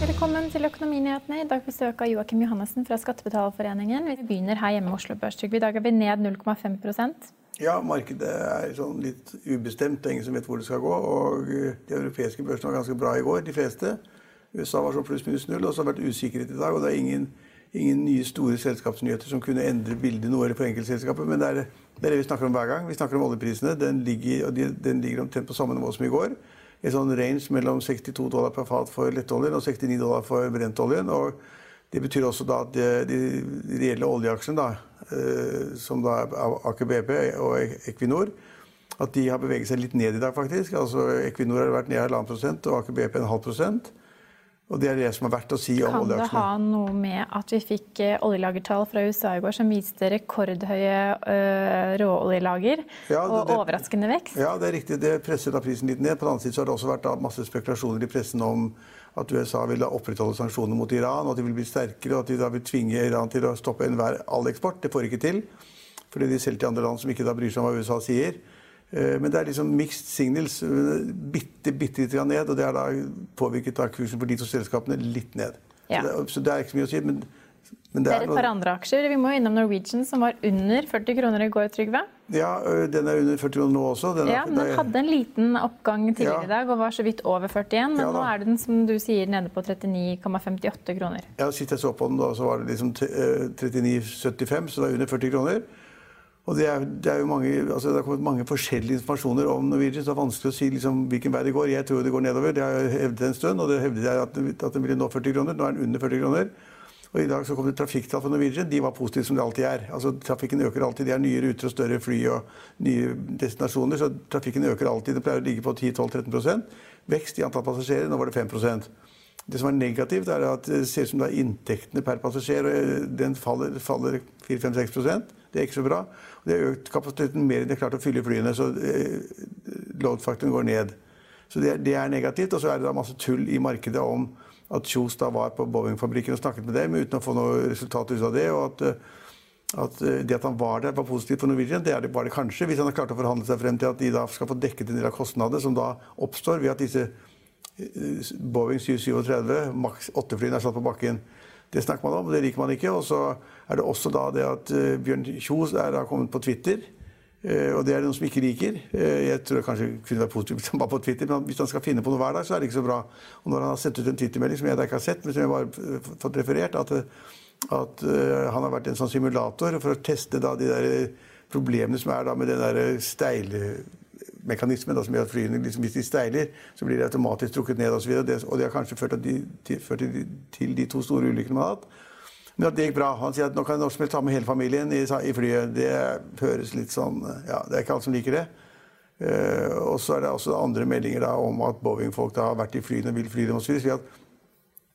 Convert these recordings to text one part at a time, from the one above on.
Velkommen til Økonominyhetene. I dag besøk av Joakim Johannessen fra Skattebetalerforeningen. Vi begynner her hjemme i Oslo Børs. I dag er vi ned 0,5% Ja, markedet er sånn litt ubestemt. Det er ingen som vet hvor det skal gå. Og de europeiske børsene var ganske bra i går, de fleste. USA var sånn pluss-minus null, og så har det vært usikkerhet i dag. Og det er ingen, ingen nye store selskapsnyheter som kunne endre bildet noe for enkeltselskapet. Men det er, det er, det vi snakker om hver gang. Vi snakker om oljeprisene. Den ligger, den ligger omtrent på samme nivå som i går. En sånn range mellom 62 dollar per fat for lettoljen og 69 dollar for brentoljen. og det betyr også da at de, de reelle oljeaksjene, da, eh, som da er Aker BP og Equinor, at de har beveget seg litt ned i dag, faktisk. Altså Equinor har vært ned halvannen prosent og Aker BP en halv prosent. Og det er det som er verdt å si om kan oljeaksjene. Kan det ha noe med at vi fikk eh, oljelagertall fra USA i går som viste rekordhøye øh, råoljelager ja, og overraskende vekst? Ja, det er riktig. Det presset da prisen litt ned. På den annen side har det også vært masse spekulasjoner i pressen om at USA vil opprettholde sanksjoner mot Iran, og at de vil bli sterkere, og at de da vil tvinge Iran til å stoppe enhver all eksport. Det får ikke til, fordi de selger til andre land som ikke da bryr seg om hva USA sier. Eh, men det er liksom mixed signals. Eh, bitte, bitte litt ned. Og det har da påvirket da kursen for de to selskapene litt ned. Ja. Så, det, så, det, er ikke så mye å si. Men, men det, det, er et par andre aksjer. Vi må innom Norwegian, som var under 40 kroner i går, Trygve? Ja, den er under 40 kroner nå også. Den, ja, men Den hadde en liten oppgang tidligere ja. i dag og var så vidt over 41. Men ja, nå er den som du sier, nede på 39,58 kroner. Ja, Sist jeg så på den, da, så var det liksom 39,75, så det er under 40 kroner. Og det er, det er, jo mange, altså det har kommet mange forskjellige informasjoner om Norwegian. så Det er vanskelig å si liksom hvilken vei det går. Jeg tror det går nedover. Det har jeg hevdet en stund. Og det hevdet jeg at, at den ville nå 40 kroner. Nå er den under 40 kroner. Og I dag så kom det trafikktall for Norwegian. De var positive som det alltid er. Altså Trafikken øker alltid. De har nye ruter og større fly og nye destinasjoner. Så trafikken øker alltid. Det pleier å ligge på 10-12-13 Vekst i antall passasjerer. Nå var det 5% det som er negativt, er at det ser ut som det er inntektene per passasjer den faller, faller 4-5-6 Det er ikke så bra. Det har økt kapasiteten mer enn de har klart å fylle flyene, så eh, load-faktoren går ned. Så det, det, er negativt. Og så er det da masse tull i markedet om at Kjos da var på Boeing-fabrikken og snakket med dem uten å få noe resultat ut av det. og at, eh, at eh, det at han var der, var positivt for Norwegian. Det er det bare kanskje, hvis han har klart å forhandle seg frem til at de da skal få dekket en del av kostnadene som da oppstår ved at disse Boeing 737 maks 8-flyene er satt på bakken. Det snakker man om, og det liker man ikke. Og så er det også da det at uh, Bjørn Kjos er da kommet på Twitter. Uh, og det er det noen som ikke liker. Uh, jeg tror det kanskje kunne være positivt hvis han var på Twitter, men hvis han skal finne på noe hver dag, så er det ikke så bra. Og når han har sendt ut en Twitter-melding som jeg da ikke har sett, men som jeg bare har fått referert, at, at han har vært en sånn simulator for å teste da de der problemene som er da med den der steile mekanismen da, som gjør at flyene liksom, hvis de steiler, så blir de automatisk trukket ned osv. Og, og, det har kanskje ført, de, til, ført til, de to store ulykkene man har hatt. Men at det gikk bra. Han sier at nå kan norsk ta med hele familien i, i, flyet. Det høres litt sånn Ja, det er ikke alle som liker det. Uh, og så er det også andre meldinger da, om at Boeing-folk har vært i flyene og vil fly dem osv.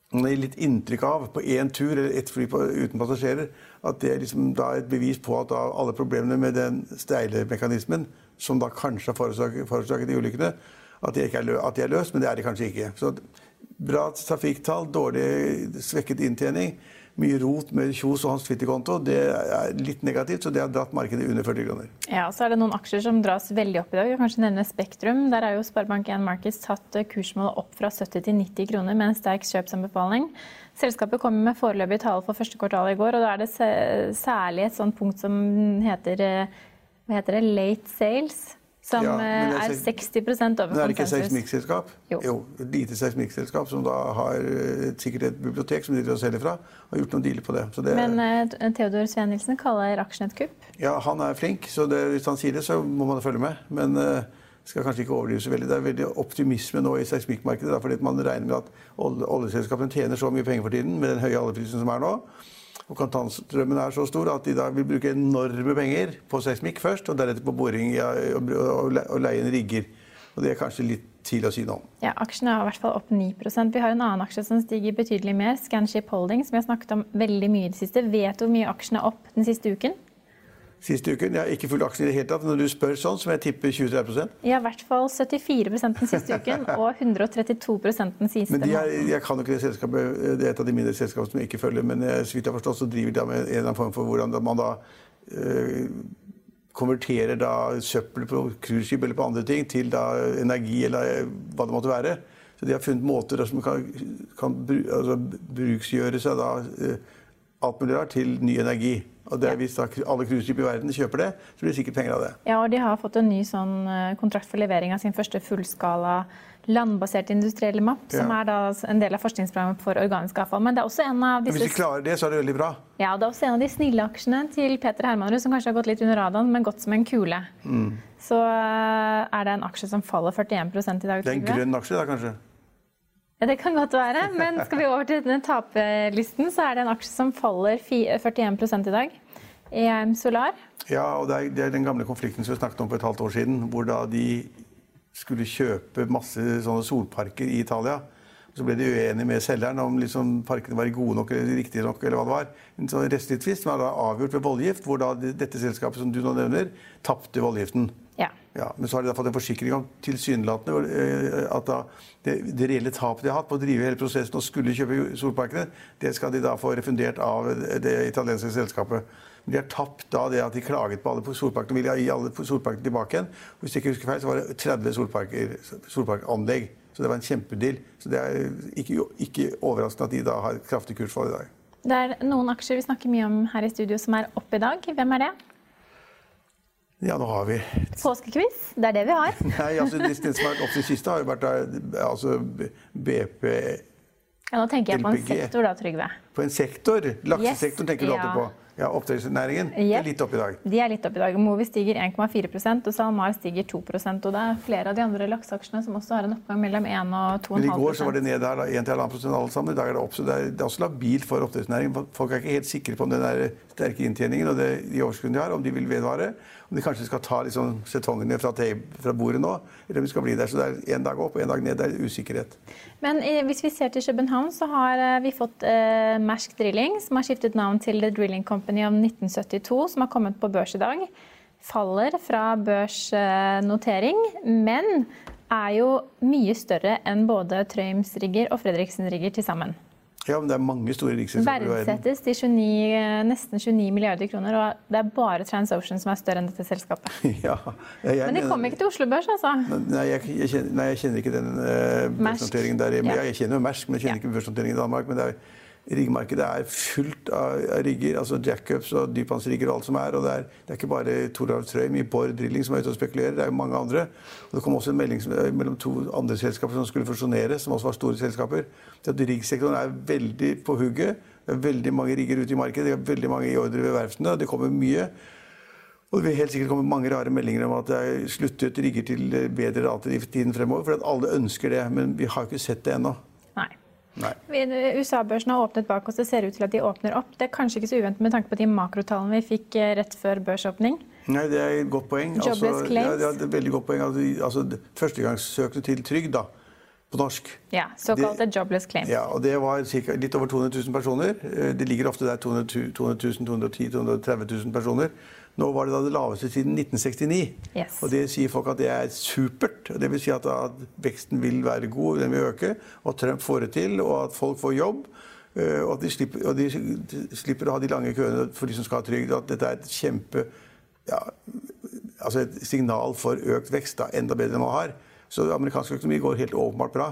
Man gir litt inntrykk av på én tur eller ett fly på, uten passasjerer at det er liksom da et bevis på at alle problemene med den steile mekanismen som da kanskje har forårsaket, de ulykkene, at de, er, at de, er, løst, men det er de kanskje ikke. Så bra trafikktall, dårlig svekket inntjening, mye rot med Kjos og hans Twitter-konto, det er litt negativt, så det har dratt markedet under 40 kroner. Ja, og så er det noen aksjer som dras veldig opp i dag. Kanskje nevne Spektrum. Der er jo Sparebank1 Markets tatt kursmålet opp fra 70 til 90 kroner med en sterk kjøpsanbefaling. Selskapet kommer med foreløpige tall for første kvartal i går, og da er det særlig et sånt punkt som heter eh, hva heter det, late sales. Som ja, er, er 60 over konsensus. Men er det ikke seismikkselskap? Jo. jo. Et lite seismikkselskap som da har et, sikkert et bibliotek som de selger fra, og har gjort noen dealer på det. det Men uh, Theodor Sveen Nilsen kaller aksjen et kupp? Ja, han er flink, så det, hvis han sier det, så må man følge med. Men uh, skal kanskje ikke overdrive så veldig. Det er veldig optimisme nå i seismikkmarkedet. fordi man regner med at oljeselskapene tjener så mye penger for tiden med den høye oljeprisen som er nå. Og kontantstrømmen er så stor at de da vil bruke enorme penger på seismikk først, og deretter på boring og leie inn rigger. Og det er kanskje litt tidlig å si noe om. Ja, Aksjene er i hvert fall opp 9% Vi har en annen aksje som stiger betydelig mer, Scanship Holding, som vi har snakket om veldig mye i det siste. Vet du hvor mye aksjene er opp den siste uken? Siste uken? Jeg har ikke fulgt aksjen i det hele tatt. Når du spør sånn, så må jeg tippe 20-30 Ja, i hvert fall 74 den siste uken og 132 den siste men de er, Jeg kan jo ikke det selskapet. Det er et av de mindre selskapene som jeg ikke følger. Men eh, så vidt jeg har forstått, så driver de med en eller annen form for hvordan man da øh, konverterer da søppel på cruiseskip eller på andre ting til da energi eller hva det måtte være. Så de har funnet måter som kan, kan altså, bruksgjøre seg da alt mulig rart til ny energi. Og det Hvis da alle cruiseskip i verden kjøper det, så blir det sikkert penger av det. Ja, og De har fått en ny sånn kontrakt for levering av sin første fullskala landbasert industrielle mapp, ja. som er da en del av forskningsprogrammet for organisk avfall. Men det er også en av disse... Hvis vi klarer det, så er det veldig bra. Ja, det er også en av de snille aksjene til Peter Hermanrud som kanskje har gått litt under radaren, men gått som en kule. Mm. Så er det en aksje som faller 41 i dag. Det er en grønn aksje da, kanskje? Ja, Det kan godt være, men skal vi over til denne taperlisten, så er det en aksje som faller 41 i dag. EM Solar. Ja, og det er, det er den gamle konflikten som vi snakket om for et halvt år siden, hvor da de skulle kjøpe masse sånne solparker i Italia. Så ble de uenige med selgeren om liksom parkene var gode nok eller riktige nok. eller hva det var. En sånn rettslig tvist var da avgjort ved voldgift, hvor da dette selskapet som du nå nevner, tapte voldgiften. Ja. Ja, men så har de da fått en forsikring om tilsynelatende eh, at det, det, reelle tapet de har hatt på å drive hele prosessen og skulle kjøpe solparkene, det skal de da få refundert av det italienske selskapet. Men de har tapt da det at de klaget på alle solparkene. og ville gi alle solparkene tilbake igjen. Hvis jeg ikke husker feil, så var det 30 solparker, solparkanlegg. Så det var en kjempedeal. Så det er ikke, ikke overraskende at de da har kraftig kursfall i dag. Det er noen aksjer vi snakker mye om her i studio som er oppe i dag. Hvem er det? Ja, nå har vi Påskekviss. Det er det vi har. Nei, altså, Det som har vært opp til siste, har jo vært altså, BP ja, Nå tenker jeg på en sektor, da, Trygve. På en sektor? Laksesektoren yes, tenker du alltid på? Ja, Oppdrettsnæringen yep. er litt opp i dag. De er litt opp i dag. Movi stiger 1,4% og SalMar stiger 2% og Det er flere av de andre lakseaksjene som også har en oppgang mellom 1 og 2,5 Men I går så var det ned der 1-1,5 alle sammen. I dag er det opp. Så det er, det er også labilt for oppdrettsnæringen. Folk er ikke helt sikre på om den der sterke inntjeningen og det, de overskuddene de har, om de vil vedvare. Om de kanskje skal ta liksom setongene fra, fra, bordet nå, eller om de skal bli der. Så det er én dag opp og én dag ned. Det er usikkerhet. Men eh, hvis vi ser til København, så har eh, vi fått eh, Mersk Drilling, som har skiftet navn til The Drilling Company om 1972, som har kommet på børs i dag. Faller fra børsnotering, men er jo mye større enn både Trøims rigger og Fredriksen rigger til sammen. Ja, men det er mange store riksselskaper i verden. Verdsettes til 29, eh, nesten 29 milliarder kroner, og det er bare TransOcean som er større enn dette selskapet. ja, jeg, men de kommer ikke til Oslo Børs, altså? Nei, jeg, jeg, kjenner, nei, jeg kjenner, ikke den uh, børsnoteringen der. Ja. Jeg kjenner jo Mersk, men jeg kjenner ikke børsnoteringen i Danmark. men det er Riggmarkedet er fullt av rigger, altså jackups og dypvannsrigger og alt som er. Og det er, det er ikke bare Toralf Trøim i Borr Drilling som er ute og spekulerer, det er jo mange andre. Og det kom også en melding mellom to andre selskaper som skulle fusjonere, som også var store selskaper. Det at Riggsektoren er veldig på hugget. Det er veldig mange rigger ute i markedet, det er veldig mange i ordre ved verftene. Det kommer mye. Og det vil helt sikkert komme mange rare meldinger om at det er sluttet rigger til bedre rater i tiden fremover. For alle ønsker det, men vi har ikke sett det ennå. USA-børsen har åpnet bak oss. Det ser ut til at de åpner opp. Det er kanskje ikke så uventet med tanke på de makrotallene vi fikk eh, rett før børsåpning. Nei, Det er et godt poeng. Altså, ja, det er et veldig godt poeng. Altså, Førstegangssøkende til trygd, da, på norsk. Ja, Såkalte jobless claims. Ja, og Det var cirka, litt over 200 000 personer. Eh, det ligger ofte der 200 000, 210 000-230 000 personer. Nå var det da det laveste siden 1969. Yes. Og det sier folk at det er supert. Det vil si at, at veksten vil være god, den vil øke, og Trump får det til, og at folk får jobb. Eh, og at de slipper, og de slipper å ha de lange køene for de som skal ha trygd. At dette er et kjempe ja, altså et signal for økt vekst. Da, enda bedre enn man har. Så amerikansk økonomi går helt åpenbart bra.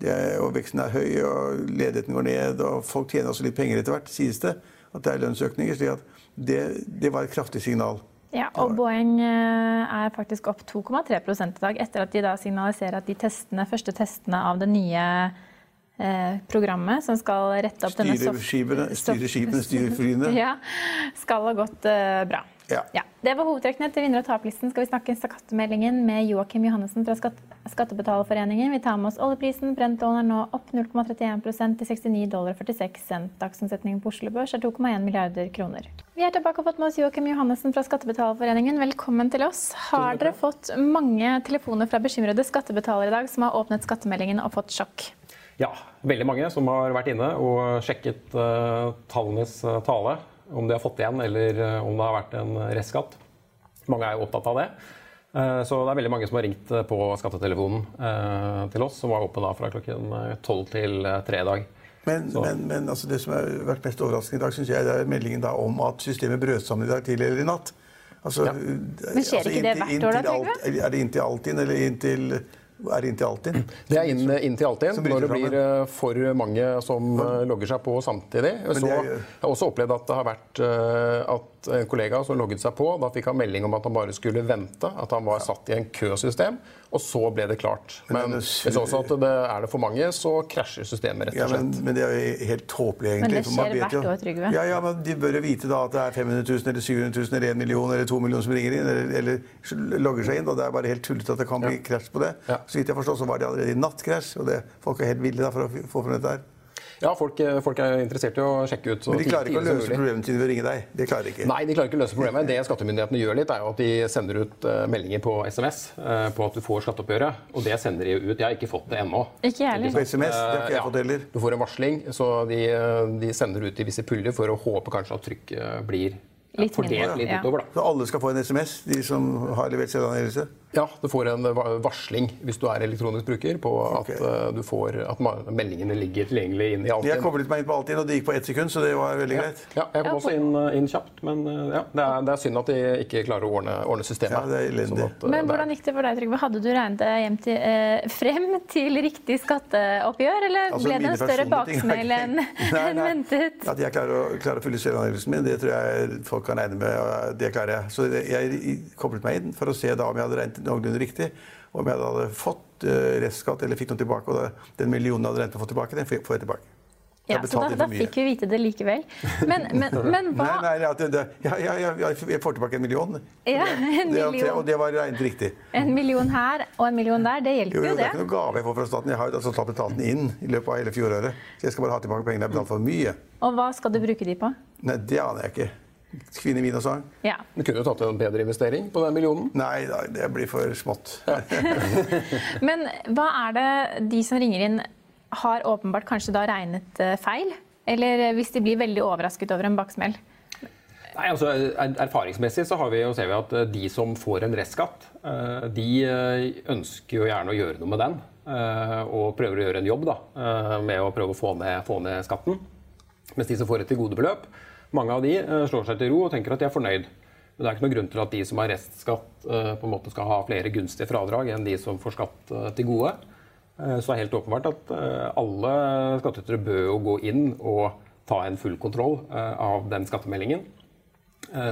Er, og veksten er høy, og ledigheten går ned, og folk tjener også litt penger etter hvert, sies det. At det er lønnsøkninger. slik at det, det var et kraftig signal. Ja, og Boeing eh, er faktisk opp 2,3 i dag, etter at de da signaliserer at de testene, første testene av det nye eh, programmet som skal rette opp styre denne soft... styre skipene, styre flyene. ja, skal ha gått eh, bra. Ja. Ja, Det var hovedtrekkene til vinner- og taperlisten. Skal vi snakke skattemeldingen med Joakim Johannessen fra Skatt Skattebetalerforeningen. Vi tar med oss oljeprisen. Brentollen er nå opp 0,31 til 69 dollar 46 cent. Dagsomsetningen på Oslo Børs er 2,1 milliarder kroner. Vi er tilbake og fått med oss Joakim Johannessen fra Skattebetalerforeningen. Velkommen til oss. Har dere fått mange telefoner fra bekymrede skattebetalere i dag som har åpnet skattemeldingen og fått sjokk? Ja, veldig mange som har vært inne og sjekket uh, tallenes uh, tale. Om de har fått igjen, eller uh, om det har vært en restskatt. Mange er jo opptatt av det. Så det er veldig mange som har ringt på skattetelefonen til oss, som var oppe da fra klokken tolv til tre i dag. Men, men, men altså det som har vært mest overraskende i dag, synes jeg, det er meldingen da om at systemet brøt sammen i dag tidlig eller i natt. Altså, ja. Men skjer altså, ikke det hvert år, da, Trygve? Er det inntil Altinn eller inntil er inntil Altinn? Det er inn, inntil Altinn. Når det blir eh, for mange som eh, logger seg på samtidig. Så jeg har også opplevd at det har vært eh, en kollega som logget seg på, da fikk han melding om at han bare skulle vente, at han var satt i en køsystem, og så ble det klart. Men hvis også at det er det for mange, så krasjer systemet, rett og slett. Ja, men, men, det er jo helt tåpelig, egentlig. Men det skjer hvert år, Trygve. Ja, ja, men de bør jo vite da at det er 500 000 eller 700 000 eller 1 million eller 2 millioner som ringer inn, eller, eller logger seg inn. og Det er bare helt tullete at det kan bli ja. krasj på det. Ja. Så vidt jeg forstår, så var det allerede i natt krasj, og det, folk er helt ville for å få frem dette her. Ja, folk, eh, folk, er interessert i å sjekke ut. Men de klarer ikke å løse problemet til ved å ringe deg? Det klarer ikke. Nei, de klarer ikke å løse problemet. Det skattemyndighetene gjør litt, er jo at de sender ut uh, meldinger på SMS eh, på at du får skatteoppgjøret. Og det sender de ut. Jeg har ikke fått det ennå. Ikke jeg heller. På SMS? Det har ikke jeg fått heller. Du får en varsling, så de, de sender ut i visse puljer for å håpe kanskje at trykket blir Litt fordelt litt utover, da. Så alle skal få en SMS, de som har levert selvangivelse? Ja, du får en varsling hvis du er elektronisk bruker på at, okay. uh, du får, at meldingene ligger tilgjengelig inn i Altinn. Jeg koblet meg inn på Altinn, og det gikk på ett sekund, så det var veldig ja. greit. Ja, jeg kom også inn, eh, inn kjapt, men uh, ja, det, er, det, er, synd at de ikke klarer å ordne, ordne systemet. Ja, det er elendig. Sånn at, uh, men hvordan gikk det for deg, Trygve? Hadde du regnet deg hjem til, frem til riktig skatteoppgjør, eller altså, ble det en større baksmell enn en ventet? At jeg klarer å, klarer å fylle selvangivelsen min, det tror jeg folk kan regne med. Det klarer jeg. Så jeg koblet meg inn for å se da om jeg hadde regnet noenlunde riktig om jeg hadde fått uh, restskatt eller fikk noe tilbake. Og det, den millionen jeg hadde rent å få tilbake, den får jeg tilbake. Ja, så da, da fikk vi vite det likevel. Men, men, men hva Nei, nei det, det, ja, ja, ja, jeg får tilbake en million. Ja, en million. og det var regnet riktig. En million her og en million der, det hjelper jo, jo, det. Det er ikke noe gave jeg får fra staten. Jeg har jo altså tatt etaten inn i løpet av hele fjoråret. Så jeg skal bare ha tilbake pengene jeg har betalt for mye. Og hva skal du bruke de på? Nei, Det aner jeg ikke. Kvinne, vin og sang. Ja. Du kunne jo tatt en bedre investering på den millionen. Nei, det blir for smått. Ja. Men hva er det de som ringer inn, har åpenbart kanskje da regnet eh, feil? Eller hvis de blir veldig overrasket over en baksmell? Nei, altså Erfaringsmessig så vi, ser vi at eh, de som får en restskatt, eh, de ønsker jo gjerne å gjøre noe med den. Og prøver å gjøre en jobb da, med å prøve å få ned, få ned skatten. Mens de som får et tilgodebeløp, mange av de eh, slår seg til ro og tenker at de er fornøyd. Men det er ikke noen grunn til at de som har restskatt, eh, på en måte skal ha flere gunstige fradrag enn de som får skatt eh, til gode. Så det er helt åpenbart at alle skattytere bør jo gå inn og ta en full kontroll av den skattemeldingen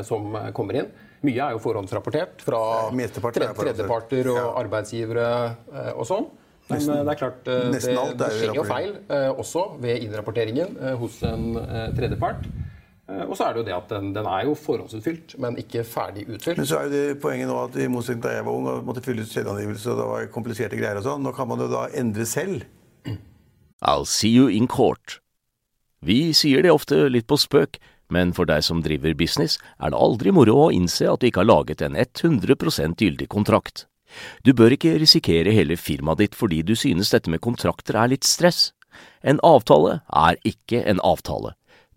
som kommer inn. Mye er jo forhåndsrapportert fra tredjeparter og arbeidsgivere og sånn. Men det er klart, det, det skjer jo feil også ved innrapporteringen hos en tredjepart. Eh, og så er det jo det at den, den er jo forhåndsutfylt, men ikke ferdig utfylt. Men så er jo det poenget nå at i motsetning da jeg var ung og måtte fylle ut selvangivelse, og det var kompliserte greier og sånn, nå kan man jo da endre selv. I'll see you in court. Vi sier det ofte litt på spøk, men for deg som driver business, er det aldri moro å innse at du ikke har laget en 100% gyldig kontrakt. Du bør ikke risikere hele firmaet ditt fordi du synes dette med kontrakter er litt stress. En avtale er ikke en avtale.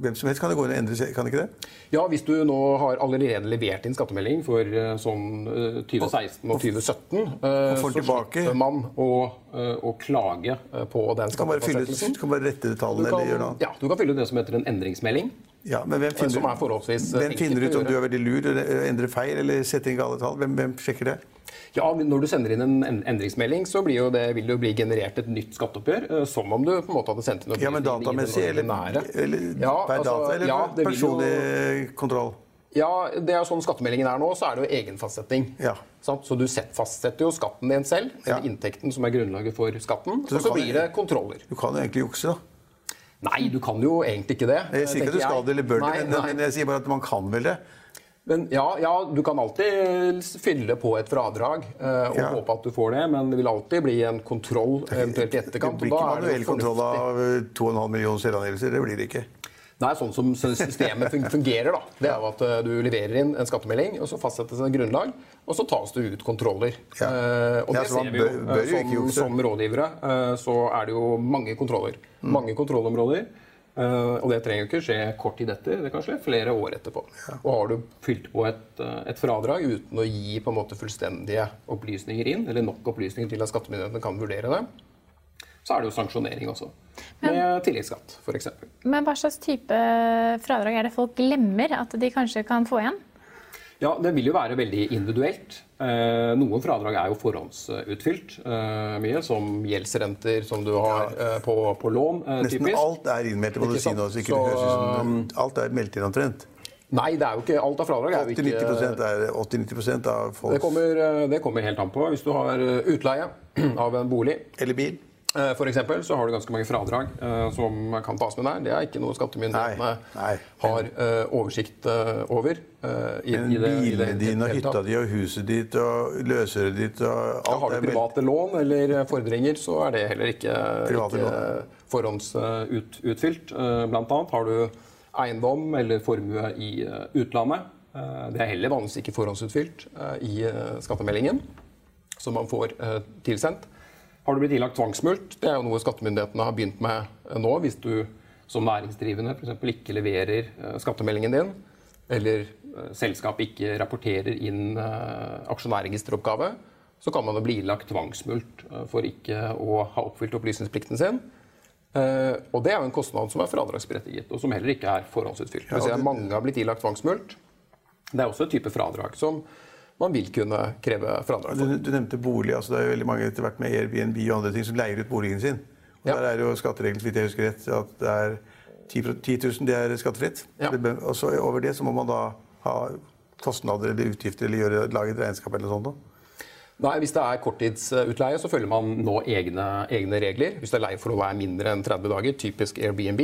Hvem som helst kan det gå inn og endre, kan det ikke det? Ja, hvis du nå har allerede levert inn skattemelding for eh, sånn eh, 2016 og 2017, eh, Og får så slipper man å, eh, å klage eh, på den skattefastsettelsen. du kan bare rette tallene eller gjøre noe annet. ja, du kan fylle ut det som heter en endringsmelding. Ja, men hvem finner, er eh, hvem finner ut om du er veldig lur endrer feil eller setter inn gale tall? Hvem, hvem sjekker det? Ja, Når du sender inn en en endringsmelding, så blir jo det, vil det jo bli generert et nytt skatteoppgjør. eh, Som om du på en måte hadde sendt inn Ja, men datamessig eller, eller Ja, per altså, data? Eller ja, personlig jo- kontroll? Ja, det er jo sånn skattemeldingen er nå, så er det jo egenfastsetting. Ja. Sant? Så du fastsetter jo skatten din selv, Ja. inntekten som er grunnlaget for skatten, Så og så blir det kontroller. Du kan jo egentlig jukse, da. Nei, du kan jo egentlig ikke det. Jeg sier ikke at du skal det eller bør det, men, men jeg sier bare at man kan vel det. Men ja, ja, du kan alltid fylle på et fradrag eh, og Ja. håpe at du får det, men det vil alltid bli en kontroll eventuelt i etterkant. Det blir ikke manuell kontroll av eh, 2,5 millioner selvangivelser. Det blir det ikke. Nei, sånn som systemet fungerer, da. Det er jo at eh, du leverer inn en skattemelding, og så fastsettes et grunnlag, og så tas det ut kontroller. Ja. Eh, og det ser vi jo eh, som, som rådgivere eh, så er det jo mange kontroller. Mm. Mange kontrollområder. Eh, og det trenger jo ikke skje kort tid etter, det kan skje flere år etterpå. Og har du fylt på et, eh, et fradrag uten å gi på en måte fullstendige opplysninger inn, eller nok opplysninger til at skattemyndighetene kan vurdere det, så er det jo sanksjonering også. Med tilleggsskatt, f.eks. Men hva slags type fradrag er det folk glemmer at de kanskje kan få igjen? Ja, Det vil jo være veldig individuelt. Eh, noen fradrag er jo forhåndsutfylt eh, mye, som gjeldsrenter som du har eh, på, på lån. Eh, Nesten typisk. alt er innmeldt, må du si nå. Så ikke det høres ut som Alt er meldt inn omtrent. Nei, det er jo ikke alt av fradrag. er jo ikke... 80-90 er 80-90 av Det folk kommer, eh, det kommer helt an på. Hvis du har eh, utleie av en bolig, Eller bil. Eh, for så har du ganske mange fradrag uh, som kan tas med der. Det er ikke noe skattemyndighetene har uh, oversikt uh, over. i, Men bilene dine og hytta di og huset ditt og løsøret ditt og Ja, har du private lån eller fordringer, så er det heller ikke, ikke forhåndsutfylt. Blant annet har du eiendom eller formue i utlandet. Det er heller vanligvis ikke forhåndsutfylt i skattemeldingen, som man får tilsendt. Har du blitt ilagt tvangsmulkt? Det er jo noe skattemyndighetene har begynt med eh, nå. Hvis du som næringsdrivende f.eks. ikke leverer eh, skattemeldingen din, eller eh, selskapet ikke rapporterer inn aksjonærregisteroppgave, så kan man jo bli ilagt tvangsmulkt for ikke å ha oppfylt opplysningsplikten sin. Og det er jo en kostnad som er fradragsberettiget, og som heller ikke er forhåndsutfylt. Det si at mange har blitt ilagt tvangsmulkt. Det er også en type fradrag som man vil kunne kreve fradrag Du, for. du nevnte bolig. altså Det er jo veldig mange etter hvert med Airbnb og andre ting som leier ut boligen sin. Og Ja. Der er jo skatteregelen, hvis jeg husker rett, at det er 10, 000 det er skattefritt. Ja. Og så over det så må man da ha kostnader eller utgifter eller gjøre, lage et regnskap eller sånt. da. Nei, Hvis det er korttidsutleie, så følger man nå egne, egne regler. Hvis det er leieforhold er mindre enn 30 dager, typisk Airbnb.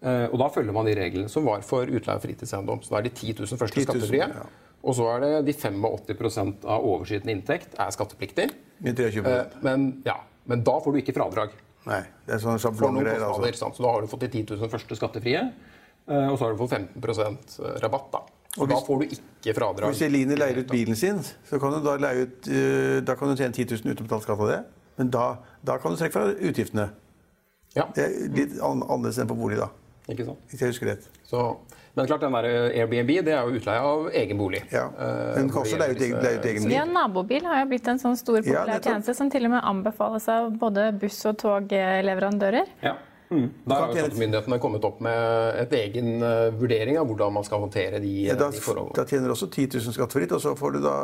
Eh, og da følger man de reglene som var for utleie av fritidseiendom. Så da er de 10 000 første 10 000, skattefrie. ja. Og så er det de 85% av overskytende inntekt er skattepliktig. Med 23 Eh, men, ja, men da får du ikke fradrag Nei, det er sånne for noen sjablonggreier. Altså. sant? Så da har du fått de 10 000 første skattefrie, eh, og så har du fått 15 rabatt. da. Så Og da får du ikke fradrag. Hvis Eline leier ut bilen sin, så kan du da leie ut uh, Da kan du tjene 10 000 uten å betale skatt av det. Men da, da kan du trekke fra utgiftene. Ja, Det er litt annerledes enn på bolig, da. Ikke sant? Hvis jeg husker rett. Så, men klart, den der Airbnb det er jo utleie av egen bolig. Ja. Eh, Men kan også leie ut egen, leie ut egen bil. Ja, Nabobil har jo blitt en sånn stor populær ja, tjeneste som til og med anbefales av både buss- og togleverandører. Ja. Mm. Da har skattemyndighetene kommet opp med et egen uh, vurdering av hvordan man skal håndtere de, Ja, da, de forholdene. da tjener du også 10 000 skattefritt, og så får du da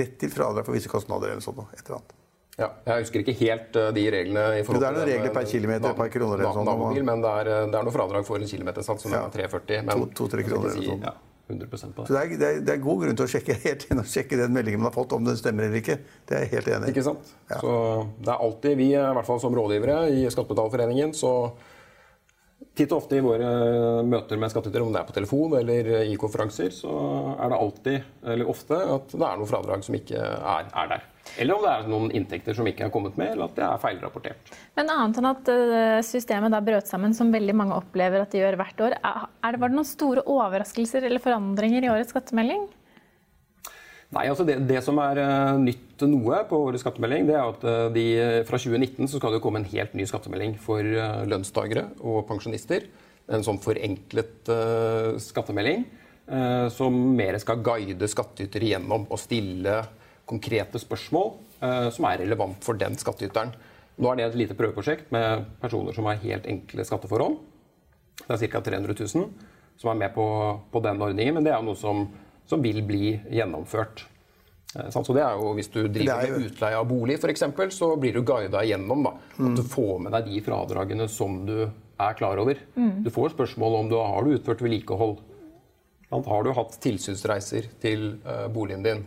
rett til fradrag for visse kostnader. eller sånt, et eller annet. Ja, jeg husker ikke helt eh, de reglene. i forhold Jo, det er noen regler per eh, kilometer, per kroner eller sånn, Nabobil, men det er, eh, det er noe fradrag for en kilometersats som Ja. er 340. Men To- to-tre kroner eller si, sånn. Ja, 100% på Så det. det er, det, er, det er god grunn til å sjekke, helt inn og sjekke den meldingen man har fått, om den stemmer eller ikke. Det er jeg helt enig i. Ikke sant? Ja. Så det er alltid vi, i hvert fall som rådgivere i Skattebetalerforeningen, så Titt og ofte i våre møter med skattytere, om det er på telefon eller i konferanser, så er det alltid, eller ofte, at det er noe fradrag som ikke er, er der. Eller om det er noen inntekter som ikke er kommet med, eller at det er feilrapportert. Men annet enn at eh, systemet da brøt sammen, som veldig mange opplever at de gjør hvert år, er det, var det noen store overraskelser eller forandringer i årets skattemelding? Nei, altså det, det som er eh, nytt noe på årets skattemelding, det er at eh, de, fra 2019 så skal det komme en helt ny skattemelding for lønnstakere og pensjonister. en sånn forenklet skattemelding som mer skal guide skattytere gjennom og stille konkrete spørsmål eh, som er relevant for den skattyteren. Nå er det et lite prøveprosjekt med personer som har helt enkle skatteforhold. Det er ca. 300 000 som er med på, på den ordningen, men det er noe som, som vil bli gjennomført. Så det er jo, Hvis du driver jo... med utleie av bolig, for eksempel, så blir du guida igjennom. da, At du får med deg de fradragene som du er klar over. Mm. Du får spørsmål om du har du utført vedlikehold. Har du hatt tilsynsreiser til uh, boligen din?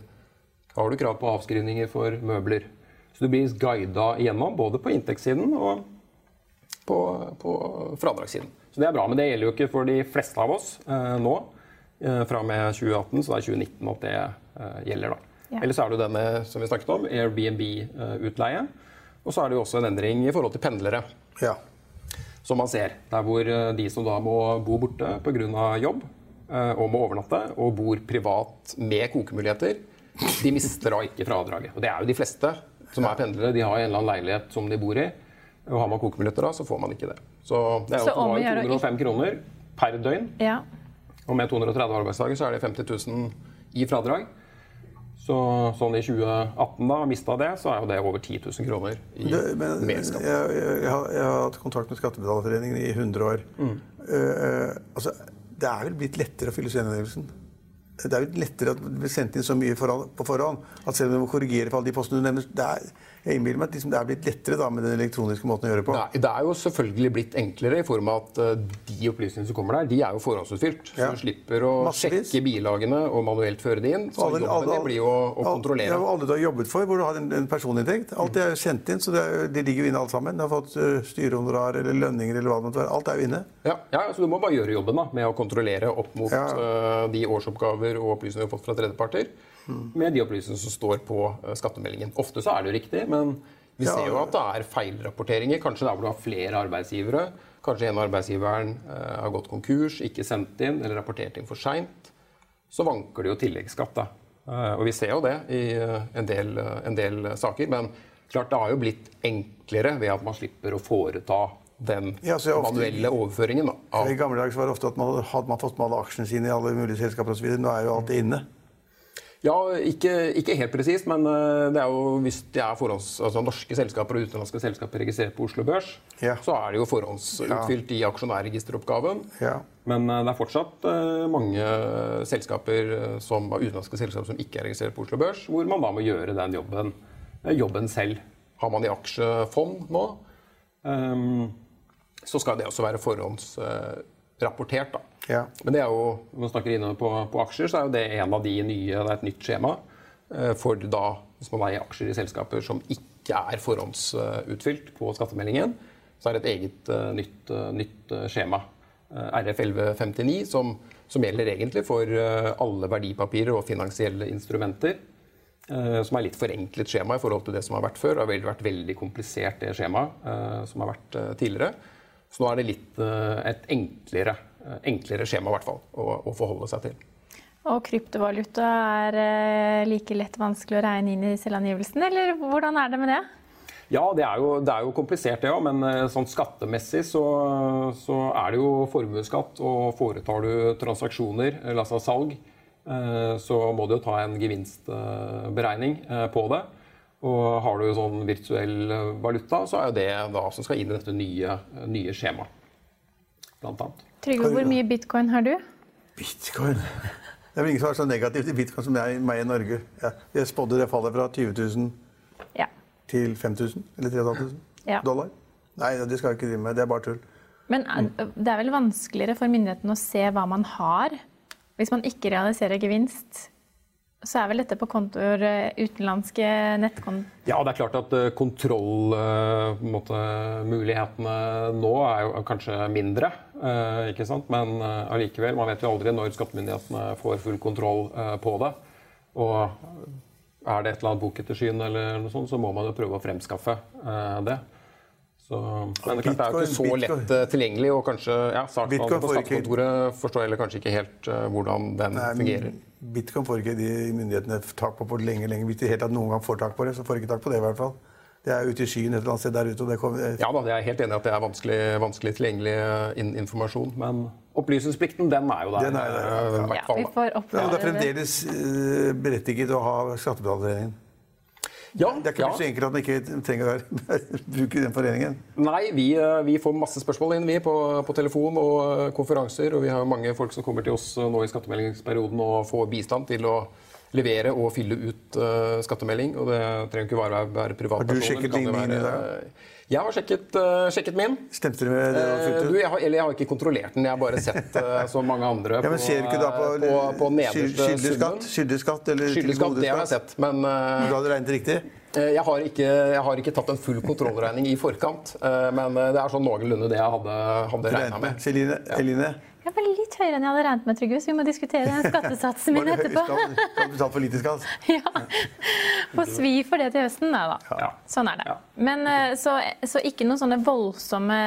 Har du krav på avskrivninger for møbler? Så du blir guida igjennom både på inntektssiden og på, på fradragssiden. Så det er bra, men det gjelder jo ikke for de fleste av oss eh, nå. Uh, fra og med 2018, så det er 2019 at det gjelder. da. Ja. Eller så er det denne som vi snakket om, Airbnb-utleie. Og så er det jo også en endring i forhold til pendlere. Ja som man ser. Der hvor eh, de som da må bo borte pga. jobb eh, og må overnatte, og bor privat med kokemuligheter, de mister da ikke fradraget. Og det er jo de fleste som er pendlere. De har en eller annen leilighet som de bor i. Og har man kokeminutter da, så får man ikke det. Så det er jo 205 kroner per døgn. Ja. Og med 230 arbeidsdager så er det 50 000 i fradrag. Så sånn i 2018 da, mista det, så er jo det over 10 000 kroner i det, men, mer skatt. Jeg, jeg, jeg, har, jeg, har, hatt kontakt med Skattebetalerforeningen i 100 år. Mm. Uh, altså, det er vel blitt lettere å fylle selvangivelsen? Det er jo lettere at det blir sendt inn så mye på forhånd at selv om du må korrigere for alle de postene du nevner det er, jeg innbiller meg at liksom det er blitt lettere da, med den elektroniske måten å gjøre det på. Nei, det er jo selvfølgelig blitt enklere i form av at uh, de opplysningene som kommer der, de er jo forhåndsutfylt. Ja. Så du slipper å Massevis. sjekke bilagene og manuelt føre det inn. Så alle, jobben alle, blir jo å, å kontrollere. Ja, alle du har jobbet for, hvor du har en, en personinntekt. Alt er sendt inn, så det, det ligger jo inne alt sammen. Du har fått uh, styrehonorar eller lønninger eller hva det måtte være. Alt er jo inne. Ja, ja, så du må bare gjøre jobben da, med å kontrollere opp mot ja. uh, de årsoppgaver og opplysninger du har fått fra tredjeparter. Med de opplysningene som står på skattemeldingen. Ofte så er det jo riktig, men vi ser jo at det er feilrapporteringer. Kanskje der hvor du har flere arbeidsgivere. Kanskje en av arbeidsgiveren eh, har gått konkurs, ikke sendt inn eller rapportert inn for seint. Så vanker det jo tilleggsskatt. da. Eh, og vi ser jo det i eh, en del, eh, en del, saker. Men klart det har jo blitt enklere ved at man slipper å foreta den ja, ofte, manuelle overføringen. Da, I gamle dager var det ofte at man hadde man fått med alle aksjene sine i alle mulige selskaper osv. Nå er jo alt inne. Ja, ikke, ikke helt presist, men eh, det er jo hvis det er forhånds, altså norske selskaper og utenlandske selskaper registrert på Oslo Børs, ja. så er det jo forhåndsutfylt i aksjonærregisteroppgaven. Ja. Men eh, det er fortsatt eh, mange selskaper som, utenlandske selskaper som ikke er registrert på Oslo Børs, hvor man da må gjøre den jobben, jobben selv. Har man i aksjefond nå, um, så skal det også være forhåndsrapportert. da. Ja. Men det er jo, når man snakker inne på, på, aksjer, så er jo det en av de nye, det er et nytt skjema. Eh, for da, hvis man eier aksjer i selskaper som ikke er forhåndsutfylt på skattemeldingen, så er det et eget uh, nytt, uh, nytt skjema, RF 1159, som, som, gjelder egentlig for alle verdipapirer og finansielle instrumenter. Som er litt forenklet skjema i forhold til det som har vært før. Det har vært veldig komplisert, det skjemaet som har vært tidligere. Så nå er det litt et enklere Eh, enklere skjema i hvert fall, å, å, forholde seg til. Og kryptovaluta er eh, like lett vanskelig å regne inn i selvangivelsen, eller hvordan er det med det? Ja, det er jo, det er jo komplisert det òg, men eh, sånn skattemessig så, så, er det jo formuesskatt. Og foretar du transaksjoner, altså salg, så må du jo ta en gevinstberegning på det. Og har du sånn virtuell valuta, så er jo det da som skal inn i dette nye, nye skjemaet, blant annet. Trygve, hvor mye bitcoin har du? Bitcoin? Det er vel ingen som er så negativt til bitcoin som jeg, meg i Norge. Ja, jeg spådde det fallet fra 20 000 ja. til 5000 eller 3500 ja. dollar. Nei, det skal jeg ikke drive med. Det er bare tull. Men eh, det er vel vanskeligere for myndighetene å se hva man har, hvis man ikke realiserer gevinst? Så er vel dette på kontoer, eh, utenlandske nettkontoer? Ja, det er klart at eh, kontrollmulighetene nå er jo kanskje mindre. Eh, ikke sant? Men allikevel, man vet jo aldri når skattemyndighetene får full kontroll på det. Og er det et eller annet bokettersyn, eller noe sånt, så må man jo prøve å fremskaffe det. Så, men det, klart, det er jo ikke så lett tilgjengelig, og kanskje ja, saksbehandleren på skattekontoret forstår heller kanskje ikke helt hvordan den Nei, fungerer. Bitcoin får ikke de myndighetene tak på på lenge, lenge. Hvis de helt tatt noen gang får tak på det, så får de ikke tak på det. i hvert fall. Det er ute i skyen et eller annet sted der ute. og det kommer... Ja da, jeg er helt enig i at det er vanskelig, vanskelig tilgjengelig in informasjon. Men opplysningsplikten, den er jo der. Den er der, ja. eh, Ja, vi får Ja, og det er fremdeles eh, berettiget å ha Skattebetalerforeningen. Ja, Det er ikke ja. så enkelt at man ikke trenger å bruke den foreningen. Nei, vi, eh, vi får masse spørsmål inn vi på, på telefon og eh, konferanser. Og vi har mange folk som kommer til oss eh, nå i skattemeldingsperioden og får bistand til å levere og fylle ut uh, skattemelding. Og det trenger ikke bare være, privatpersoner. Har du sjekket det kan Jeg har sjekket, eh, sjekket min. Stemte det med det du Eh, du, jeg har, eller jeg har ikke kontrollert den, jeg har bare sett eh, så mange andre Ja, men Ser på, ikke da på, på, på nederste skyldig skatt, summen. skyldig skatt eller Skyldig skatt, det har jeg sett. Men Du hadde regnet riktig? Eh, Jeg har, ikke, jeg har ikke tatt en full kontrollregning i forkant, eh, men eh, det er sånn noenlunde det jeg hadde, hadde regna Regnet med. Celine, Celine, Eline, Jeg var litt høyere enn jeg hadde regnet med, Trygve, så vi må diskutere den skattesatsen min etterpå. Har du betalt for lite skatt? Ja. Få svi for det til høsten, nei da. Ja. Sånn er det. Men så, så ikke noen sånne voldsomme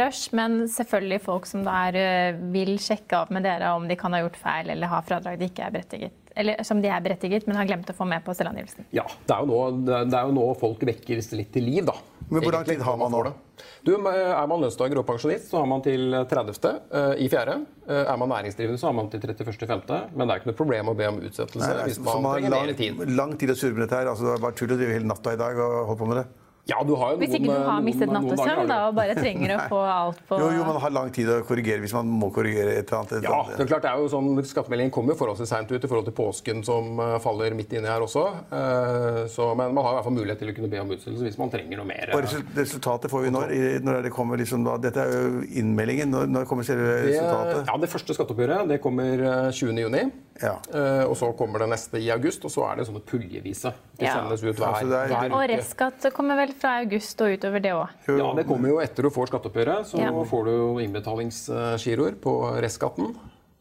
rush, men selvfølgelig folk som da er, eh, vil sjekke av med dere om de kan ha gjort feil eller ha fradrag de ikke er berettiget. Eller som de er berettiget, men har glemt å få med på selvangivelsen. Ja, det er, jo nå, det er- jo nå folk vekkes litt til liv, da. Men hvor lang tid har man nå? da? det. Du, Er man lønnstaker og pensjonist, så har man til 30. eh, i fjerde. Eh, Er man næringsdrivende, så har man til 31.5. Men det er ikke noe problem å be om utsettelse Nei, hvis så man man har trenger lang, mer tid. lang tid å surre med dette her. Altså, det var bare tull å drive hele natta i dag og holde på med det. Ja, du har jo Hvis ikke du har mistet noen- noen nattesøvn da, og bare trenger å få alt på Jo, jo, man har lang tid å korrigere hvis man må korrigere et eller annet. et Ja, eller det er klart det er jo sånn, Skattemeldingen kommer forholdsvis seint ut i forhold til påsken som eh, faller midt inni her også. Eh, så, men man har i hvert fall mulighet til å kunne be om utsettelse hvis man trenger noe mer. Og resultatet får vi når? I- Når det kommer liksom da, Dette er jo innmeldingen. Når, når kommer selve Det, resultatet? ja, det første skatteoppgjøret det kommer eh, 20.6. Ja. Uh, og så kommer det neste i august, og så er det sånne puljevise. Det Ja. sendes ut hver, Altså, det er- hver Og uke. restskatt kommer vel fra august og utover det òg. Ja, det kommer jo etter du får skatteoppgjøret. Så Ja. får du innbetalingsgiroer på restskatten.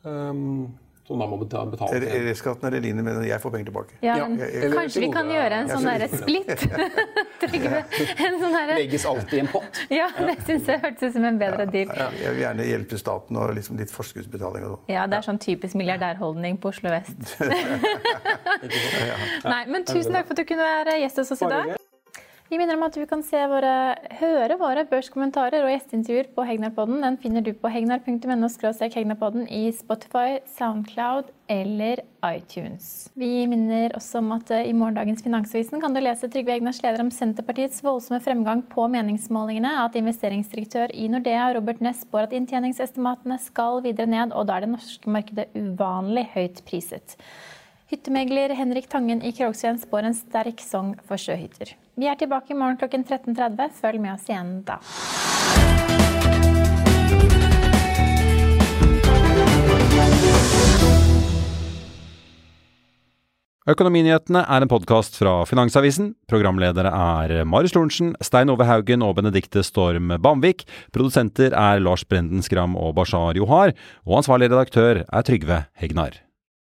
Um, som da må beta- betale Er er Restskatten eller med men jeg får penger tilbake. Ja, Ja, kanskje vi kan gjøre en sånn synes- derre splitt? Sånn Legges alltid i en pott. Ja, det syns jeg hørtes ut som en bedre deal. Jeg vil gjerne hjelpe staten og liksom litt forskuddsbetaling og sånn. Ja, det er sånn typisk milliardærholdning på Oslo vest. Nei, men tusen takk for at du kunne være gjest hos oss i dag. Vi minner om at du kan våre, høre våre børskommentarer og gjesteintervjuer på Hegnarpodden. Den finner du på hegnar.no hegnarpodden i Spotify, Soundcloud eller iTunes. Vi minner også om at eh, i morgendagens Finansavisen kan du lese Trygve Egnars leder om Senterpartiets voldsomme fremgang på meningsmålingene, at investeringsdirektør i Nordea, Robert Ness, spår at inntjeningsestimatene skal videre ned, og da er det norske markedet uvanlig høyt priset. Hyttemegler Henrik Tangen i Krogsveen spår en sterk song for sjøhytter. Vi er tilbake i morgen klokken 13.30. Følg med oss igjen da. Økonominyhetene er en podkast fra Finansavisen. Programledere er Marius Lorentzen, Stein Ove Haugen og Benedikte Storm Bamvik. Produsenter er Lars Brenden Skram og Bashar Johar. Og ansvarlig redaktør er Trygve Hegnar.